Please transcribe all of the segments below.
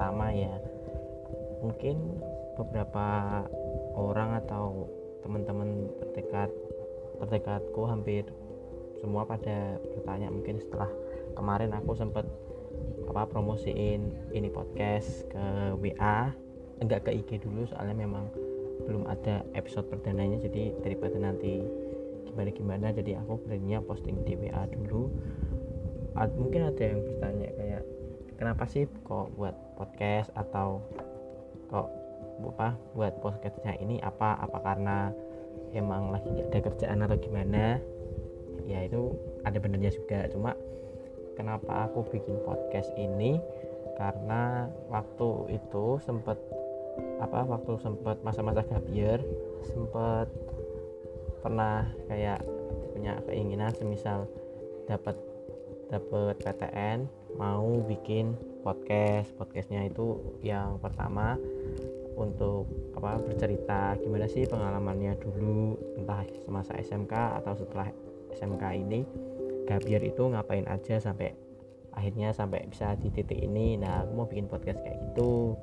pertama ya mungkin beberapa orang atau teman-teman terdekat terdekatku hampir semua pada bertanya mungkin setelah kemarin aku sempat apa promosiin ini podcast ke WA enggak ke IG dulu soalnya memang belum ada episode perdananya jadi daripada nanti gimana gimana jadi aku beraninya posting di WA dulu. Mungkin ada yang bertanya kenapa sih kok buat podcast atau kok apa buat podcastnya ini apa? Apa karena emang lagi gak ada kerjaan atau gimana? Ya itu ada benernya juga. Cuma kenapa aku bikin podcast ini? Karena waktu itu sempet apa waktu sempet masa-masa gap year sempet pernah kayak punya keinginan semisal dapat dapat PTN mau bikin podcast. Podcastnya itu yang pertama untuk apa bercerita gimana sih pengalamannya dulu entah semasa SMK atau setelah SMK ini. Gabiar itu ngapain aja sampai akhirnya sampai bisa di titik ini. Nah aku mau bikin podcast kayak gitu.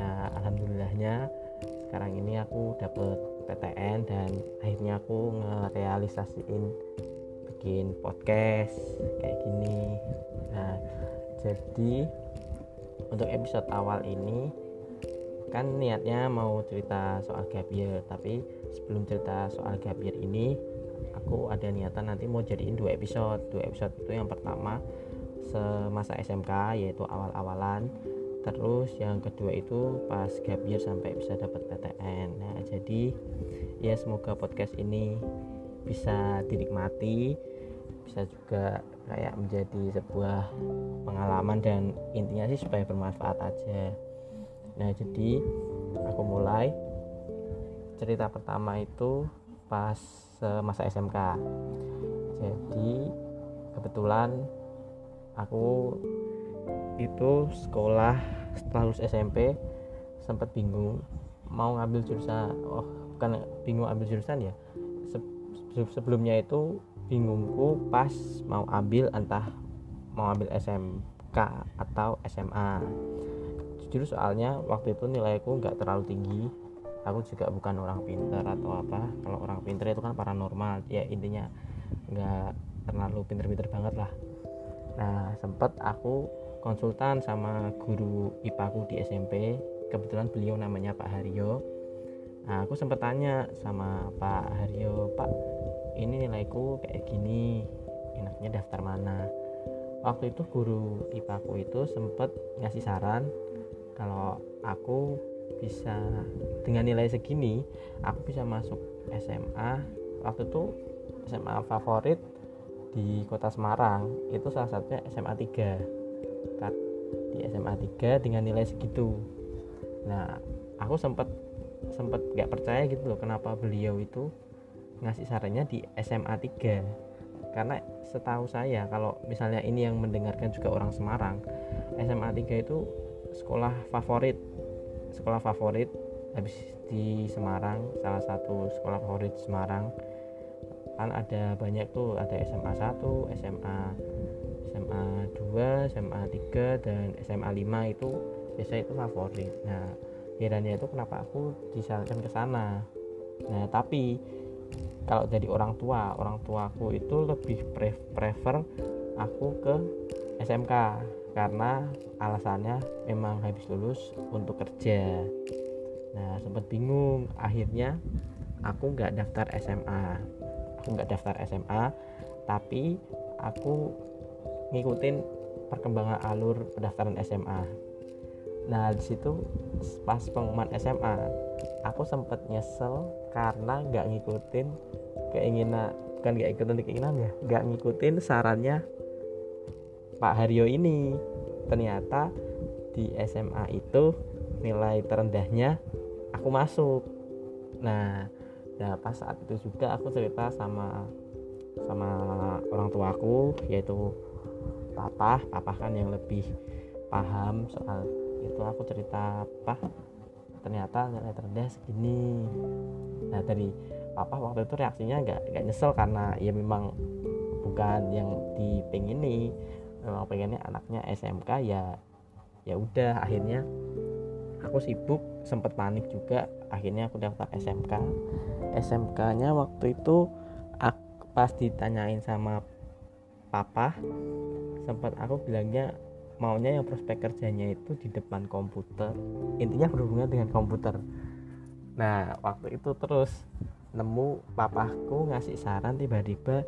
Nah alhamdulillahnya sekarang ini aku dapet PTN dan akhirnya aku ngerealisasiin bikin podcast kayak gini. Nah jadi untuk episode awal ini kan niatnya mau cerita soal gap tapi sebelum cerita soal gap ini aku ada niatan nanti mau jadiin dua episode. Dua episode itu yang pertama semasa SMK yaitu awal-awalan. Terus yang kedua itu pas gap sampai bisa dapat PTN nah jadi ya semoga podcast ini bisa dinikmati bisa juga kayak menjadi sebuah pengalaman dan intinya sih supaya bermanfaat aja. Nah jadi aku mulai. Cerita pertama itu pas masa SMK jadi kebetulan aku itu sekolah setelah lulus SMP sempat bingung mau ngambil jurusan oh bukan bingung ambil jurusan ya sebelumnya itu bingungku pas mau ambil entah mau ambil SMK atau SMA jujur soalnya waktu itu nilaiku nggak terlalu tinggi. Aku juga bukan orang pintar atau apa. Kalau orang pintar itu kan paranormal. Ya intinya nggak terlalu pinter-pinter banget lah. Nah sempet aku konsultan sama guru IPAku di SMP kebetulan beliau namanya Pak Haryo. Nah aku sempet tanya sama Pak Haryo Pak ini nilaiku kayak gini enaknya daftar mana. Waktu itu guru IPAku itu sempet ngasih saran kalau aku bisa dengan nilai segini aku bisa masuk SMA waktu itu SMA favorit di kota Semarang itu salah satunya SMA 3 di SMA 3 dengan nilai segitu. Nah aku sempat sempat gak percaya gitu loh kenapa beliau itu ngasih sarannya di SMA 3 karena setahu saya kalau misalnya ini yang mendengarkan juga orang Semarang SMA 3 itu sekolah favorit. Sekolah favorit habis di Semarang salah satu sekolah favorit Semarang. Kan ada banyak tuh ada SMA 1 SMA SMA 2 SMA 3 dan SMA 5 itu biasanya itu favorit. Nah herannya itu kenapa aku disarankan ke sana? Nah tapi kalau dari orang tua orang tuaku itu lebih prefer aku ke SMK karena alasannya memang habis lulus untuk kerja. Nah sempat bingung. Akhirnya aku nggak daftar SMA aku nggak daftar SMA tapi aku ngikutin perkembangan alur pendaftaran SMA nah di situ pas pengumuman SMA aku sempat nyesel karena nggak ngikutin keinginan bukan nggak ikutin keinginan ya nggak ngikutin sarannya Pak Haryo ini. Ternyata di SMA itu nilai terendahnya aku masuk. Nah nah pas saat itu juga aku cerita sama sama orang tuaku yaitu papa papa kan yang lebih paham soal itu. Aku cerita apa ternyata nilai terendah segini. Nah dari papa waktu itu reaksinya nggak nggak nyesel karena ya memang bukan yang dipengini memang pengennya anaknya SMK ya ya udah akhirnya aku sibuk sempat panik juga. Akhirnya aku daftar SMK SMK nya waktu itu aku, pas ditanyain sama papa sempat aku bilangnya maunya yang prospek kerjanya itu di depan komputer. Intinya berhubungan dengan komputer. Nah waktu itu terus nemu papaku ngasih saran tiba-tiba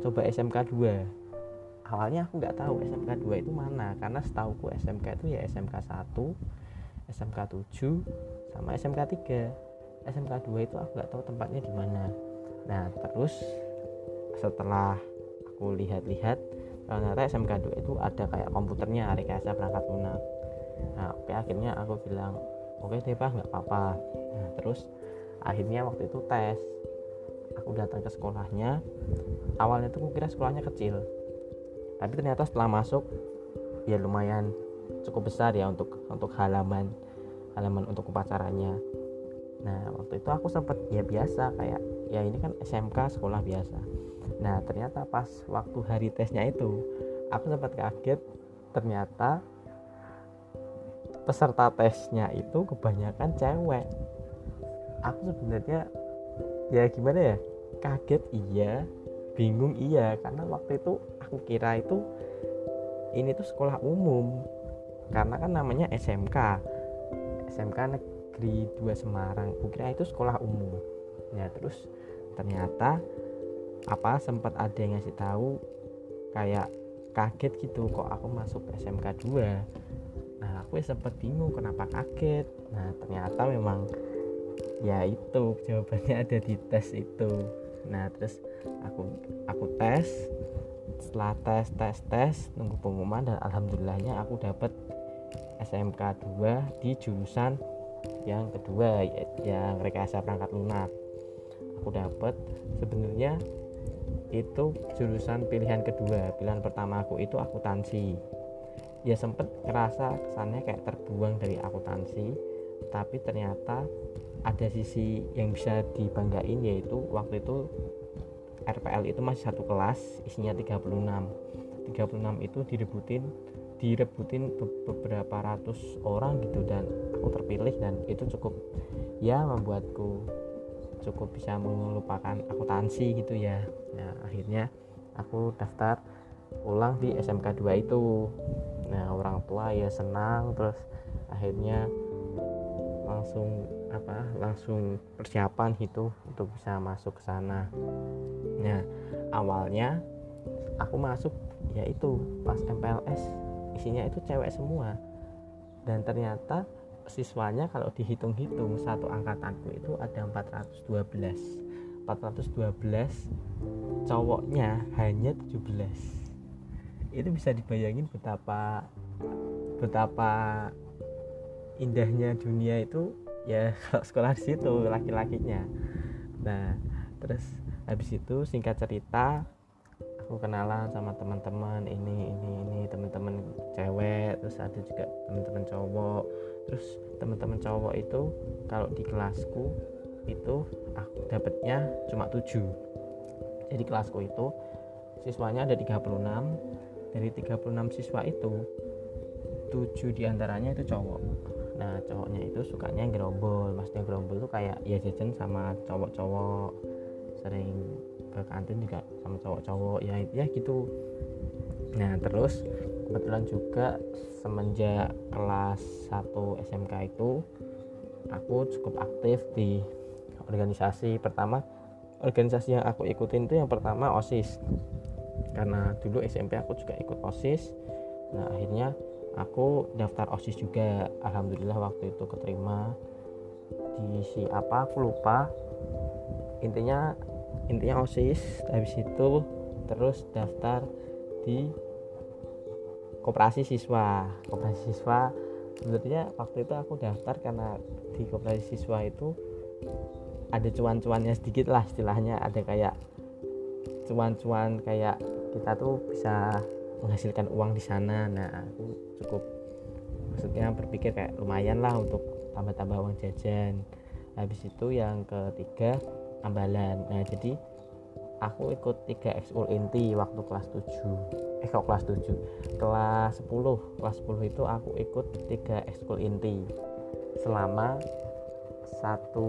coba SMK 2 awalnya aku nggak tahu SMK 2 itu mana karena setauku SMK itu ya SMK 1 SMK 7 sama SMK 3 SMK 2 itu aku nggak tahu tempatnya di mana. Nah terus setelah aku lihat-lihat ternyata SMK 2 itu ada kayak komputernya rekayasa perangkat lunak. Nah oke akhirnya aku bilang oke deh pak nggak apa-apa. Nah terus akhirnya waktu itu tes. Aku datang ke sekolahnya. Awalnya tuh kira sekolahnya kecil. Tapi ternyata setelah masuk ya lumayan cukup besar ya untuk untuk halaman halaman untuk upacaranya. Nah waktu itu aku sempat ya biasa kayak ya ini kan SMK sekolah biasa nah ternyata pas waktu hari tesnya itu aku sempat kaget ternyata peserta tesnya itu kebanyakan cewek. Aku sebenarnya ya gimana ya kaget iya bingung iya karena waktu itu aku kira itu ini tuh sekolah umum karena kan namanya SMK SMK Negeri 2 Semarang kira itu sekolah umum. Ya terus ternyata apa sempat ada yang ngasih tahu kayak kaget gitu kok aku masuk SMK 2 nah aku sempat bingung kenapa kaget? Nah ternyata memang ya itu jawabannya ada di tes itu. Nah terus aku aku tes. Setelah tes tes tes nunggu pengumuman dan alhamdulillahnya aku dapat SMK 2 di jurusan yang kedua yang rekayasa perangkat lunak. Aku dapat sebenarnya itu jurusan pilihan kedua. Pilihan pertama aku itu akuntansi. Ya sempet ngerasa kesannya kayak terbuang dari akuntansi tapi ternyata ada sisi yang bisa dibanggain yaitu waktu itu RPL itu masih satu kelas isinya 36 36 itu direbutin direbutin beberapa ratus orang gitu dan aku terpilih dan itu cukup ya membuatku cukup bisa melupakan akuntansi gitu ya. Nah akhirnya aku daftar ulang di SMK 2 itu. Nah orang tua ya senang terus akhirnya langsung apa langsung persiapan gitu untuk bisa masuk ke sana. Nah awalnya aku masuk yaitu pas MPLS isinya itu cewek semua. Dan ternyata siswanya kalau dihitung-hitung satu angkatanku itu ada 412 412 cowoknya hanya 17 itu bisa dibayangin betapa betapa indahnya dunia itu ya kalau sekolah di situ laki-lakinya. Nah terus habis itu singkat cerita aku kenalan sama teman-teman ini ini ini teman-teman cewek terus ada juga teman-teman cowok terus teman-teman cowok itu kalau di kelasku itu aku dapatnya cuma 7 jadi kelasku itu siswanya ada 36 dari 36 siswa itu 7 di antaranya itu cowok. Nah cowoknya itu sukanya gerombol maksudnya gerombol tuh kayak ya jajan sama cowok-cowok. Sering ke kantin juga sama cowok-cowok. Ya ya gitu. Nah terus kebetulan juga semenjak kelas 1 SMK itu aku cukup aktif di organisasi pertama. Organisasi yang aku ikutin itu yang pertama OSIS. Karena dulu SMP aku juga ikut OSIS. Nah akhirnya aku daftar OSIS juga. Alhamdulillah waktu itu keterima. Di si apa aku lupa. Intinya intinya osis. Habis itu terus daftar di koperasi siswa. Koperasi siswa sebenarnya waktu itu aku daftar karena di koperasi siswa itu ada cuan-cuannya sedikit lah istilahnya. Ada kayak cuan-cuan kayak kita tuh bisa menghasilkan uang di sana. Nah aku cukup maksudnya berpikir kayak lumayan lah untuk tambah-tambah uang jajan. Habis itu yang ketiga ambalan nah jadi aku ikut 3 ekskul inti waktu kelas 7 eh kok kelas 7 kelas 10 kelas 10 itu aku ikut 3 ekskul inti. Selama satu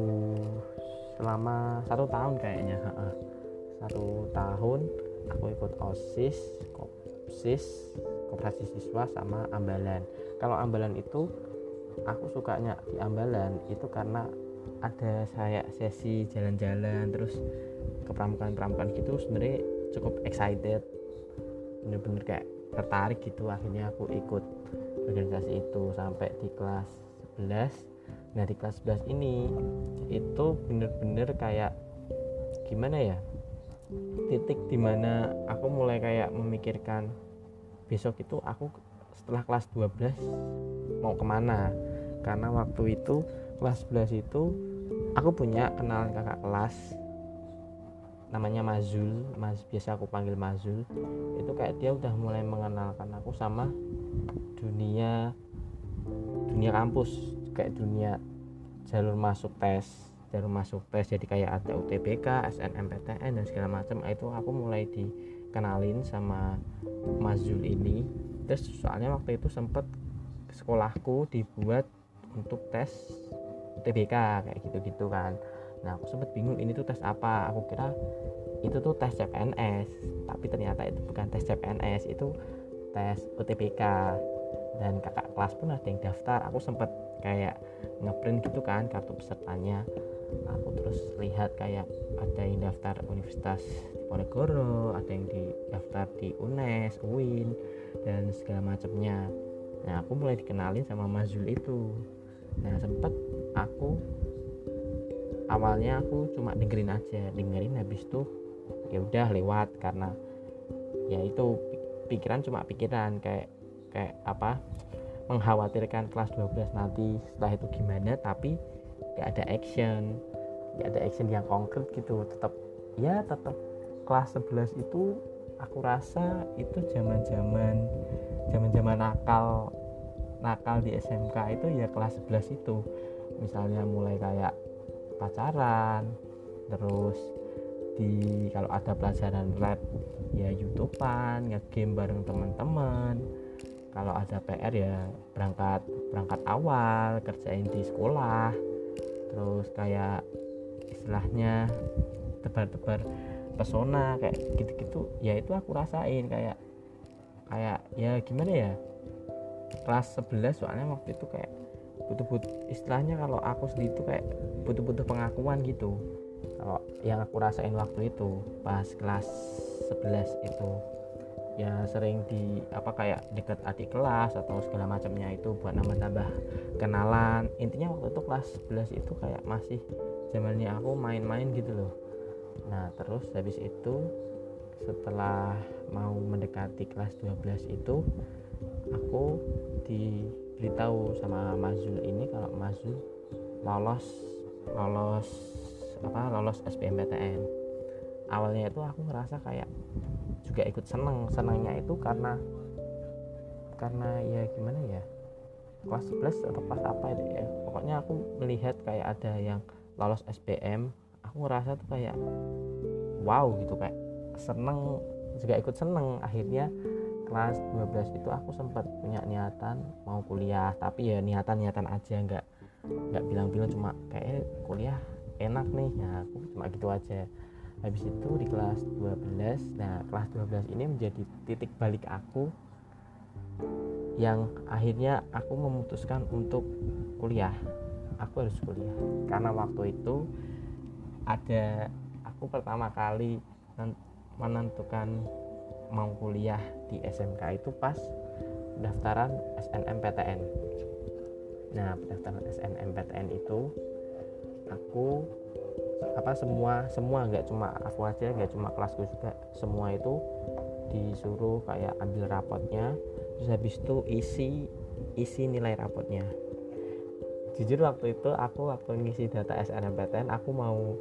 selama satu tahun kayaknya satu tahun aku ikut osis kopsis koperasi siswa sama ambalan. Kalau ambalan itu aku sukanya di ambalan itu karena ada saya sesi jalan-jalan terus ke pramukaan-pramukaan gitu sebenarnya cukup excited. Bener-bener kayak tertarik gitu akhirnya aku ikut organisasi itu sampai di kelas 11 nah di kelas 11 ini itu bener-bener kayak gimana ya titik di mana aku mulai kayak memikirkan besok itu aku setelah kelas 12 mau ke mana. Karena waktu itu kelas 11 itu aku punya kenalan kakak kelas namanya Mazul Mas biasa aku panggil Mazul. Itu kayak dia udah mulai mengenalkan aku sama dunia dunia kampus. Kayak dunia jalur masuk tes jalur masuk tes. Jadi kayak ada UTBK, SNMPTN dan segala macam. Itu aku mulai dikenalin sama Mazul ini. Terus soalnya waktu itu sempet sekolahku dibuat untuk tes UTBK kayak gitu-gitu kan nah aku sempet bingung ini tuh tes apa? Aku kira itu tuh tes CPNS tapi ternyata itu bukan tes CPNS itu tes UTBK dan kakak kelas pun ada yang daftar. Aku sempet kayak ngeprint gitu kan kartu pesertanya. Aku terus lihat kayak ada yang daftar Universitas Diponegoro ada yang di daftar di UNES, UIN dan segala macamnya. Nah aku mulai dikenalin sama Mazul itu. Nah sempet aku awalnya aku cuma dengerin aja dengerin habis itu ya udah lewat karena ya itu pikiran cuma pikiran kayak kayak apa mengkhawatirkan kelas 12 nanti setelah itu gimana tapi gak ada action gak ada action yang konkret gitu. Tetap ya tetap kelas 11 itu aku rasa itu zaman zaman zaman zaman nakal nakal di SMK itu ya kelas 11 itu. Misalnya mulai kayak pacaran terus di kalau ada pelajaran lab ya youtubean ngegame bareng teman-teman. Kalau ada PR ya berangkat berangkat awal kerjain di sekolah. Terus kayak istilahnya tebar-tebar pesona kayak gitu-gitu ya itu aku rasain kayak kayak ya gimana ya kelas 11 soalnya waktu itu kayak butuh-butuh istilahnya kalau aku sendiri itu kayak butuh-butuh pengakuan gitu. Kalau yang aku rasain waktu itu pas kelas 11 itu ya sering di apa kayak deket adik kelas atau segala macamnya itu buat nambah-nambah kenalan. Intinya waktu itu kelas 11 itu kayak masih zamannya aku main-main gitu loh. Nah terus habis itu setelah mau mendekati kelas 12 itu aku di beritahu sama Mazul ini kalau Mazul lolos lolos apa lolos SBMPTN awalnya itu aku ngerasa kayak juga ikut seneng senangnya itu karena karena ya gimana ya kelas 11 atau kelas apa itu ya. Pokoknya aku melihat kayak ada yang lolos SBM aku ngerasa tuh kayak wow gitu kayak seneng juga ikut seneng. Akhirnya kelas 12 itu aku sempat punya niatan mau kuliah tapi ya niatan-niatan aja nggak nggak bilang-bilang cuma kayak kuliah enak nih. Ya aku cuma gitu aja. Habis itu di kelas 12 nah kelas 12 ini menjadi titik balik aku yang akhirnya aku memutuskan untuk kuliah. Aku harus kuliah. Karena waktu itu ada aku pertama kali menentukan mau kuliah di SMK itu pas pendaftaran SNMPTN nah pendaftaran SNMPTN itu aku apa semua semua nggak cuma aku aja nggak cuma kelasku juga semua itu disuruh kayak ambil rapotnya terus habis itu isi isi nilai rapotnya. Jujur waktu itu aku waktu ngisi data SNMPTN aku mau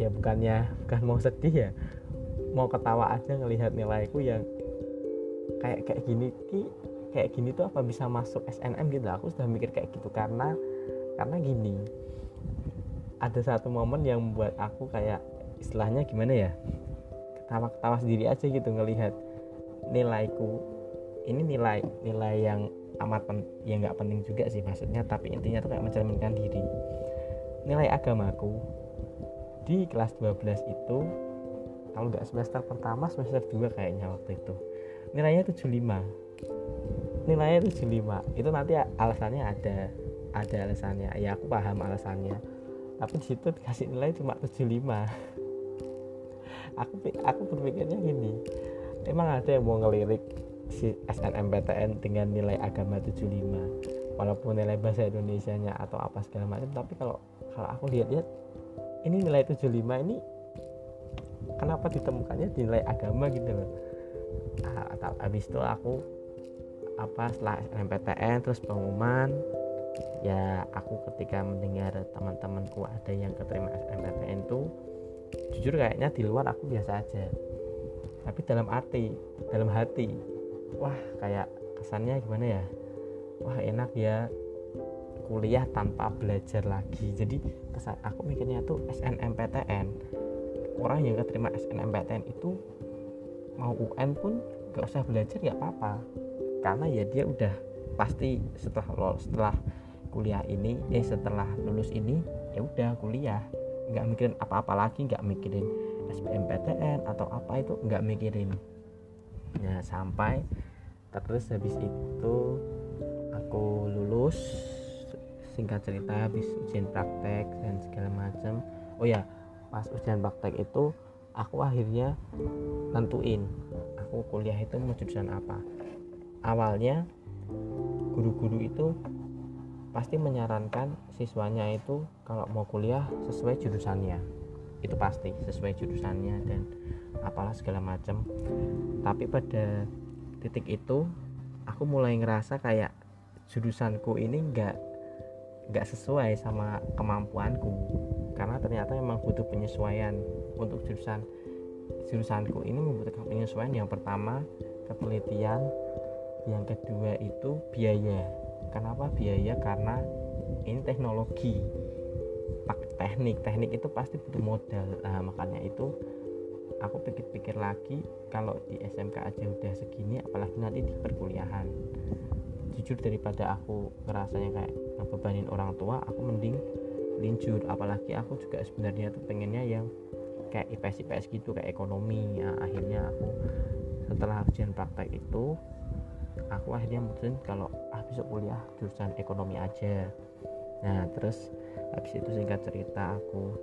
ya bukannya bukan mau sedih ya mau ketawa aja ngelihat nilaiku yang kayak kayak gini ki kayak gini tuh apa bisa masuk SNM gitu? Aku sudah mikir kayak gitu karena karena gini ada satu momen yang membuat aku kayak istilahnya gimana ya ketawa-ketawa sendiri aja gitu ngelihat nilaiku. Ini nilai nilai yang amat pen, ya nggak penting juga sih maksudnya tapi intinya tuh kayak mencerminkan diri. Nilai agamaku di kelas 12 itu kalau nggak semester pertama semester 2 kayaknya waktu itu. Nilainya 75 nilainya 75 itu nanti alasannya ada. Ada alasannya. Ya aku paham alasannya. Tapi di situ dikasih nilai cuma 75 aku aku berpikirnya gini. Emang ada yang mau ngelirik si SNMPTN dengan nilai agama 75 walaupun nilai bahasa Indonesia nya atau apa segala macam tapi kalau kalau aku lihat-lihat ini nilai 75 ini kenapa ditemukannya di nilai agama gitu loh. Nah, habis itu aku apa setelah SNMPTN terus pengumuman ya aku ketika mendengar teman-temanku ada yang keterima SNMPTN tuh jujur kayaknya di luar aku biasa aja. Tapi dalam hati dalam hati wah kayak kesannya gimana ya? Wah enak ya kuliah tanpa belajar lagi. Jadi kesan aku mikirnya tuh SNMPTN orang yang keterima SNMPTN itu mau UN pun gak usah belajar ya apa-apa. Karena ya dia udah pasti setelah lulus setelah kuliah ini eh setelah lulus ini ya udah kuliah. Nggak mikirin apa-apa lagi nggak mikirin SBMPTN atau apa itu nggak mikirin. Ya sampai terus habis itu aku lulus singkat cerita habis ujian praktek dan segala macam. Oh ya pas ujian praktek itu aku akhirnya nentuin aku kuliah itu mau jurusan apa. Awalnya guru-guru itu pasti menyarankan siswanya itu kalau mau kuliah sesuai jurusannya. Itu pasti sesuai jurusannya dan apalah segala macam. Tapi pada titik itu aku mulai ngerasa kayak jurusanku ini nggak nggak sesuai sama kemampuanku. Karena ternyata memang butuh penyesuaian untuk jurusan jurusanku ini membutuhkan penyesuaian yang pertama ketelitian yang kedua itu biaya. Kenapa biaya? Karena ini teknologi teknik teknik itu pasti butuh modal. Nah, makanya itu aku pikir-pikir lagi kalau di SMK aja udah segini apalagi nanti di perkuliahan. Jujur daripada aku ngerasanya kayak ngebebanin orang tua aku mending linjur apalagi aku juga sebenarnya tuh pengennya yang kayak IPS IPS gitu kayak ekonomi. Ya akhirnya aku setelah ujian praktek itu aku akhirnya mutusin kalau ah besok kuliah jurusan ekonomi aja. Nah terus habis itu singkat cerita aku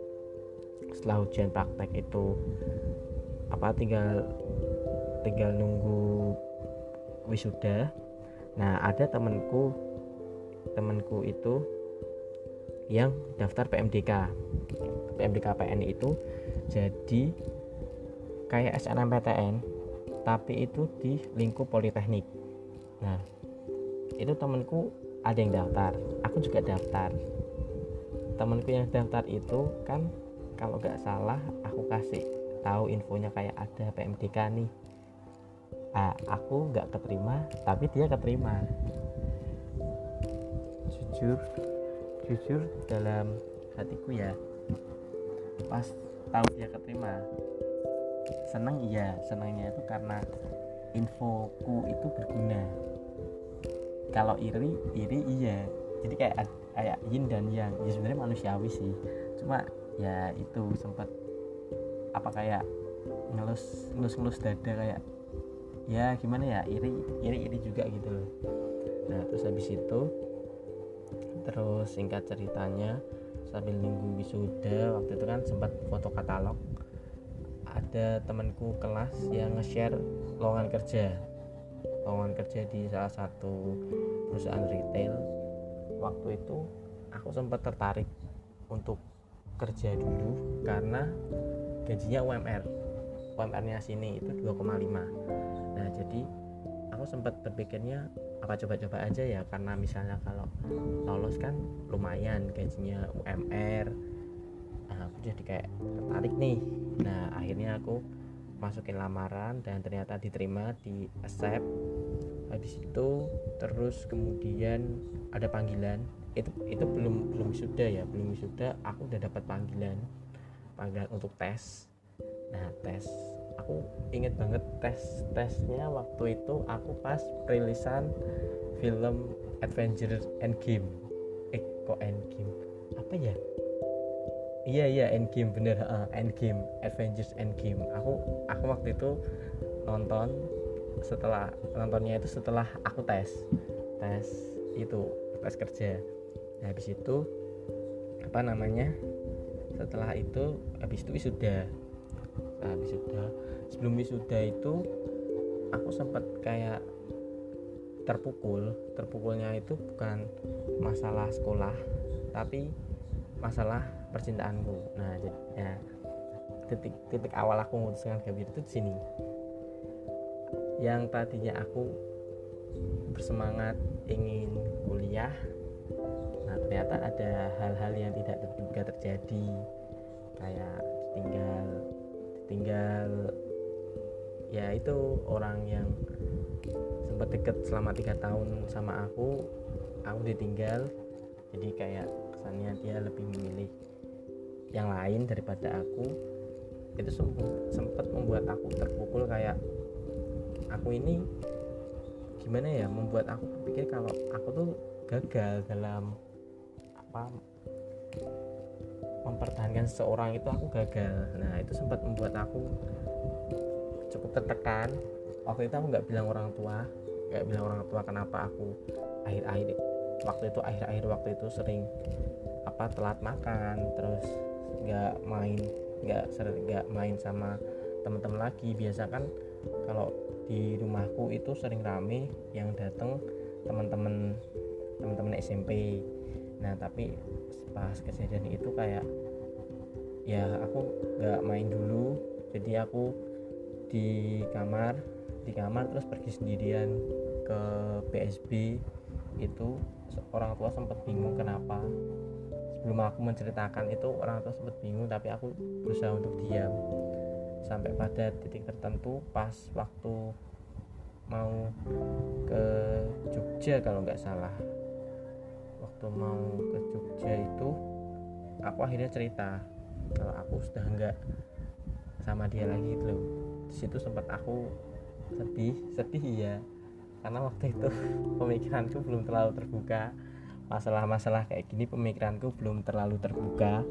setelah ujian praktek itu apa tinggal tinggal nunggu wisuda. Nah ada temenku temenku itu yang daftar PMDK PMDK PN itu jadi kayak SNMPTN tapi itu di lingkup politeknik. Nah itu temenku ada yang daftar aku juga daftar. Temenku yang daftar itu kan kalau nggak salah aku kasih tahu infonya kayak ada PMDK nih. Ah, aku nggak keterima tapi dia keterima jujur jujur dalam hatiku ya. Pas tahu dia keterima seneng iya senangnya itu karena infoku itu berguna. Kalau iri iri iya. Jadi kayak kayak yin dan yang. Ya sebenarnya manusiawi sih. Cuma ya itu sempat apa kayak ngelus ngelus ngelus dada kayak ya gimana ya iri iri iri juga gitu loh. Nah terus habis itu terus singkat ceritanya sambil nunggu wisuda waktu itu kan sempat foto katalog. Ada temanku kelas yang nge-share lowongan kerja. Lowongan kerja di salah satu perusahaan retail. Waktu itu aku sempat tertarik untuk kerja dulu karena gajinya UMR UMR nya sini itu 2,5 nah jadi aku sempat berpikirnya apa coba-coba aja ya karena misalnya kalau lolos kan lumayan gajinya UMR nah, aku jadi kayak tertarik nih. Nah akhirnya aku masukin lamaran dan ternyata diterima di accept. Habis itu terus kemudian ada panggilan. Itu itu belum belum sudah ya belum sudah aku udah dapat panggilan. Panggilan untuk tes. Nah tes aku inget banget tes tesnya waktu itu aku pas rilisan film Avengers Endgame eh kok Endgame? Apa ya? Iya iya Endgame bener uh, Endgame Avengers Endgame. Aku aku waktu itu nonton setelah nontonnya itu setelah aku tes tes itu tes kerja. Nah, habis itu apa namanya setelah itu habis itu wisuda. Nah, wisuda sebelum wisuda itu aku sempat kayak terpukul. Terpukulnya itu bukan masalah sekolah tapi masalah percintaanku. Nah jadi ya, titik titik awal aku memutuskan gap itu di sini. Yang tadinya aku bersemangat ingin kuliah nah ternyata ada hal-hal yang tidak terduga terjadi. Kayak ditinggal ditinggal ya itu orang yang sempat deket selama tiga tahun sama aku. Aku ditinggal. Jadi kayak kesannya dia lebih memilih yang lain daripada aku. Itu sempat membuat aku terpukul kayak aku ini gimana ya membuat aku berpikir kalau aku tuh gagal dalam apa mempertahankan seseorang itu aku gagal. Nah itu sempat membuat aku tertekan waktu itu aku nggak bilang orang tua nggak bilang orang tua kenapa aku akhir-akhir waktu itu akhir-akhir waktu itu sering apa telat makan terus nggak main nggak sering nggak main sama teman-teman lagi. Biasa kan kalau di rumahku itu sering rame yang datang teman-teman teman-teman SMP nah tapi pas kejadian itu kayak ya aku nggak main dulu jadi aku di kamar di kamar terus pergi sendirian ke PSB itu orang tua sempat bingung kenapa. Sebelum aku menceritakan itu orang tua sempat bingung tapi aku berusaha untuk diam. Sampai pada titik tertentu pas waktu mau ke Jogja kalau nggak salah. Waktu mau ke Jogja itu aku akhirnya cerita kalau aku sudah nggak sama dia lagi itu situ sempat aku sedih sedih ya karena waktu itu pemikiranku belum terlalu terbuka. Masalah-masalah kayak gini pemikiranku belum terlalu terbuka